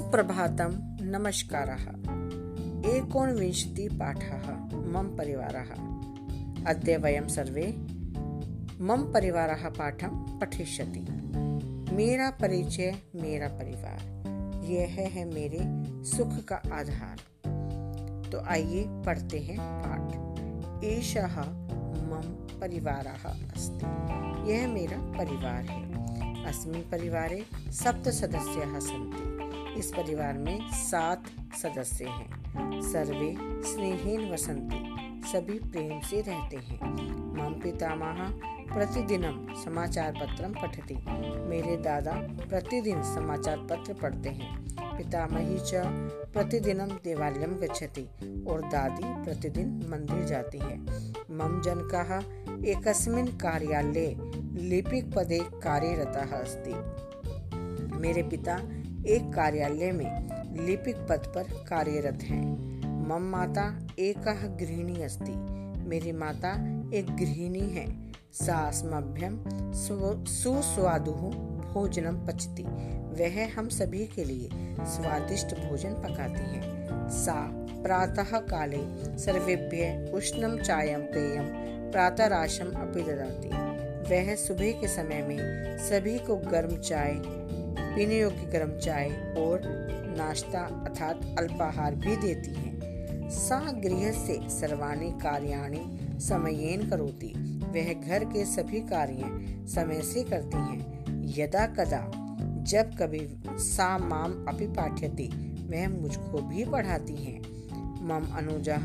सुप्रभातं, नमस्कारः। एकोनविंशतिपाठः मम परिवारः। अद्य वयं सर्वे मम परिवारः पाठं पठिष्यति। मेरा परिचय, मेरा परिवार। यह है मेरे सुख का आधार। तो आइए पढ़ते हैं पाठ। एषः मम परिवारः अस्ति। यह मेरा परिवार है। अस्मिन् परिवारे सप्त सदस्याः सन्ति। इस परिवार में सात सदस्य हैं। सर्वे स्नेहेन वसन्ति सभी प्रेम से रहते हैं। मम पितामह प्रतिदिनम समाचार पत्रम पठति। मेरे दादा प्रतिदिन समाचार पत्र पढ़ते हैं। पितामही च प्रतिदिनम देवालयम गच्छति और दादी प्रतिदिन मंदिर जाती है। मम जनकः एकस्मिन् कार्यालये लिपिक पदे कार्यरतः अस्ति। मेरे पिता एक कार्यालय में लिपिक पद पर कार्यरत हैं। मम माता एक गृहिणी अस्ति। मेरी माता एक गृहिणी है। सा अस्मभ्यम सुस्वादु भोजनम पचती। वह हम सभी के लिए स्वादिष्ट भोजन पकाती है। सा प्रातः काले सर्वेभ्य उष्णम चायम पेयम प्रातराशम अपि ददाती। वह सुबह के समय में सभी को गर्म चाय पीने योग्य गर्म चाय और नाश्ता अर्थात अल्पाहार भी देती है। सा गृह से सर्वाणी कार्याणी समयेन करोती। वह घर के सभी कार्य समय से करती हैं। यदा कदा जब कभी सा माम अपि पाठ्यती, वह मुझको भी पढ़ाती हैं। मम अनुजा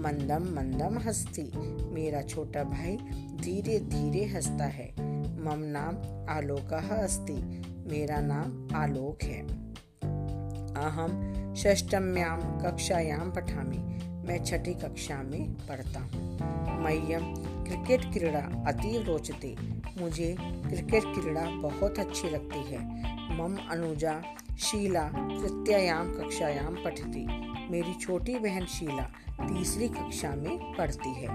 मंदम मंदम हंसती। मेरा छोटा भाई धीरे धीरे हंसता है। मम नाम आलोका अस्ति। मेरा नाम आलोक है। अहम षष्टम्याम कक्षायाम पठामी। मैं छठी कक्षा में पढ़ता हूँ। मह्यम क्रिकेट क्रीड़ा अति रोचते। मुझे क्रिकेट क्रीड़ा बहुत अच्छी लगती है। मम अनुजा शीला तृतीयाम कक्षायाम पठती। मेरी छोटी बहन शीला तीसरी कक्षा में पढ़ती है।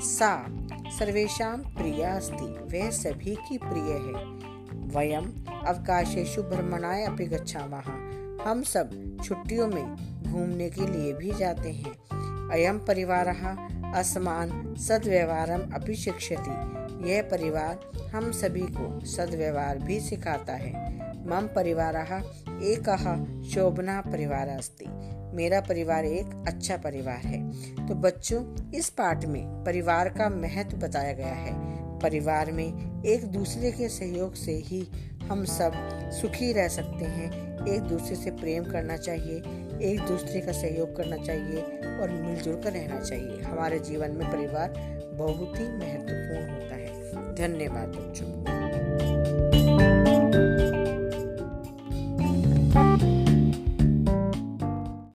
सा सर्वेशा प्रिया अस्ति। वह सभी की प्रिय है। वयम अवकाशेशु भ्रमणाय अपि गच्छामः। हम सब छुट्टियों में घूमने के लिए भी जाते हैं। अयम परिवार असमान सदव्यवहारम अपि शिक्षति। यह परिवार हम सभी को सदव्यवहार भी सिखाता है। मम परिवार एक शोभना परिवार अस्ति। मेरा परिवार एक अच्छा परिवार है। तो बच्चों, इस पाठ में परिवार का महत्व बताया गया है। परिवार में एक दूसरे के सहयोग से ही हम सब सुखी रह सकते हैं। एक दूसरे से प्रेम करना चाहिए, एक दूसरे का सहयोग करना चाहिए और मिलजुल कर रहना चाहिए। हमारे जीवन में परिवार बहुत ही महत्वपूर्ण होता है। धन्यवाद बच्चों।